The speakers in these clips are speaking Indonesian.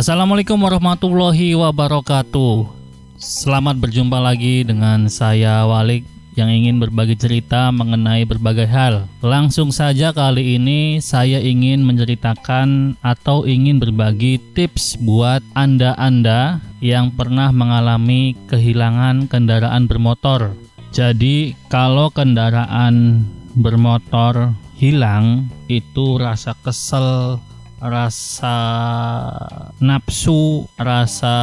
Assalamualaikum warahmatullahi wabarakatuh. Selamat berjumpa lagi dengan saya Walik yang ingin berbagi cerita mengenai berbagai hal. Langsung saja kali ini saya ingin menceritakan atau ingin berbagi tips buat Anda-anda yang pernah mengalami kehilangan kendaraan bermotor. Jadi, kalau kendaraan bermotor hilang, itu rasa kesel, rasa nafsu, rasa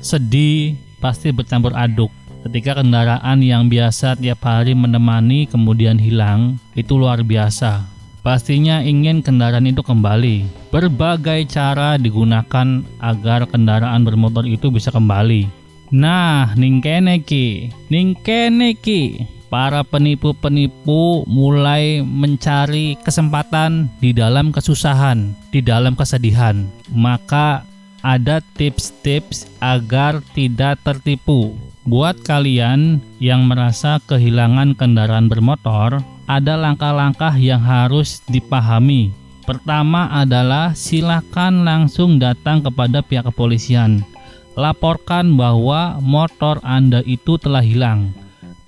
sedih pasti bercampur aduk. Ketika kendaraan yang biasa tiap hari menemani kemudian hilang, itu luar biasa. Pastinya ingin kendaraan itu kembali. Berbagai cara digunakan agar kendaraan bermotor itu bisa kembali. Nah, ningkene ki, ningkene ki para penipu-penipu mulai mencari kesempatan di dalam kesusahan, di dalam kesedihan. Maka ada tips-tips agar tidak tertipu. Buat kalian yang merasa kehilangan kendaraan bermotor, ada langkah-langkah yang harus dipahami. Pertama adalah silakan langsung datang kepada pihak kepolisian. Laporkan bahwa motor Anda itu telah hilang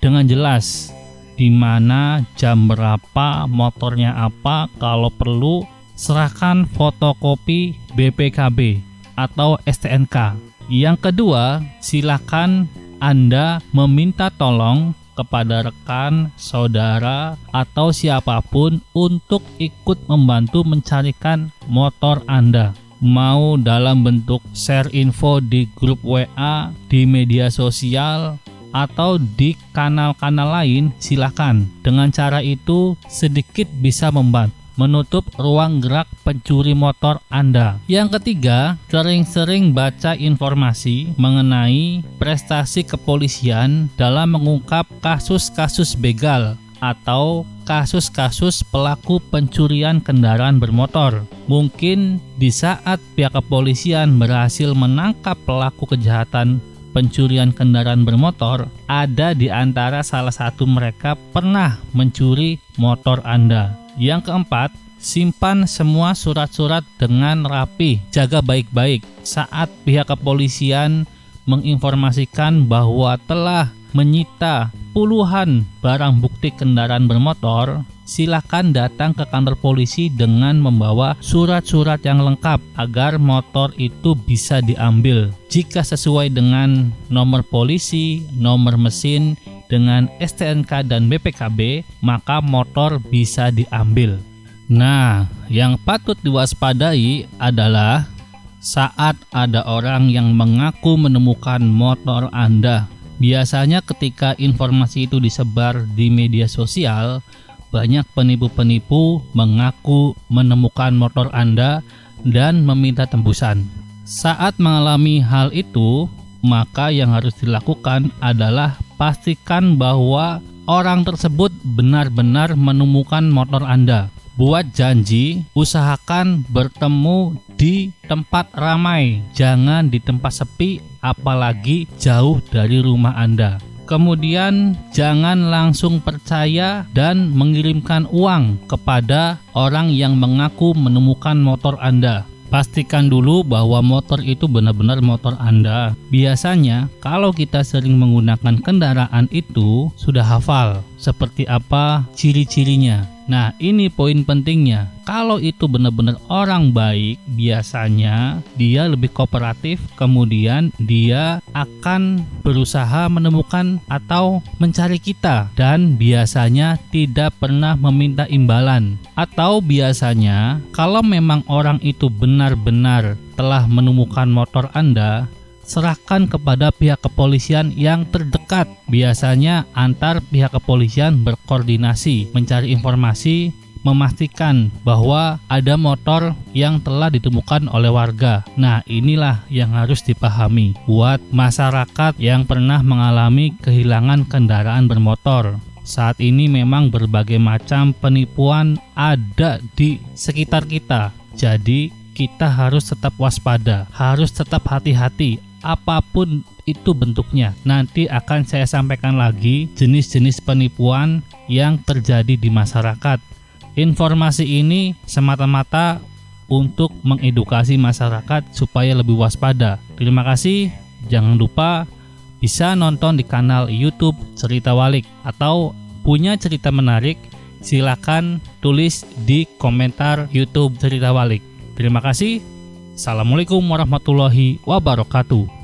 dengan jelas di mana jam berapa motornya apa kalau perlu serahkan fotokopi BPKB atau STNK yang kedua silakan Anda meminta tolong kepada rekan, saudara, atau siapa pun untuk ikut membantu mencarikan motor Anda. Mau dalam bentuk share info di grup WA, di media sosial, atau di kanal-kanal lain silahkan. Dengan cara itu sedikit bisa membantu menutup ruang gerak pencuri motor Anda. Yang ketiga, sering-sering baca informasi mengenai prestasi kepolisian dalam mengungkap kasus-kasus begal atau kasus-kasus pelaku pencurian kendaraan bermotor. Mungkin di saat pihak kepolisian berhasil menangkap pelaku kejahatan pencurian kendaraan bermotor, ada di antara salah satu mereka pernah mencuri motor Anda. Yang keempat, simpan semua surat-surat dengan rapi, jaga baik-baik saat pihak kepolisian menginformasikan bahwa telah menyita puluhan barang bukti kendaraan bermotor silakan datang ke kantor polisi dengan membawa surat-surat yang lengkap agar motor itu bisa diambil. Jika sesuai dengan nomor polisi, nomor mesin, dengan STNK dan BPKB, maka motor bisa diambil. Nah, yang patut diwaspadai adalah saat ada orang yang mengaku menemukan motor Anda. Biasanya ketika informasi itu disebar di media sosial, banyak penipu-penipu mengaku menemukan motor Anda dan meminta tembusan. Saat mengalami hal itu, maka yang harus dilakukan adalah pastikan bahwa orang tersebut benar-benar menemukan motor Anda. Buat janji, usahakan bertemu di tempat ramai, jangan di tempat sepi, apalagi jauh dari rumah Anda. Kemudian jangan langsung percaya dan mengirimkan uang kepada orang yang mengaku menemukan motor Anda. Pastikan dulu bahwa motor itu benar-benar motor Anda. Biasanya, kalau kita sering menggunakan kendaraan itu, sudah hafal seperti apa ciri-cirinya. Nah, ini poin pentingnya. Kalau itu benar-benar orang baik, biasanya dia lebih kooperatif, kemudian dia akan berusaha menemukan atau mencari kita dan biasanya tidak pernah meminta imbalan. Atau biasanya kalau memang orang itu benar-benar telah menemukan motor Anda, serahkan kepada pihak kepolisian yang terdekat. Biasanya antar pihak kepolisian berkoordinasi mencari informasi memastikan bahwa ada motor yang telah ditemukan oleh warga. Nah, inilah yang harus dipahami buat masyarakat yang pernah mengalami kehilangan kendaraan bermotor. Saat ini memang berbagai macam penipuan ada di sekitar kita. Jadi, kita harus tetap waspada, harus tetap hati-hati apa pun itu bentuknya. Nanti akan saya sampaikan lagi jenis-jenis penipuan yang terjadi di masyarakat. Informasi ini semata-mata untuk mengedukasi masyarakat supaya lebih waspada. Terima kasih. Jangan lupa bisa nonton di kanal YouTube Cerita Walik atau punya cerita menarik silakan tulis di komentar YouTube Cerita Walik. Terima kasih. Assalamualaikum warahmatullahi wabarakatuh.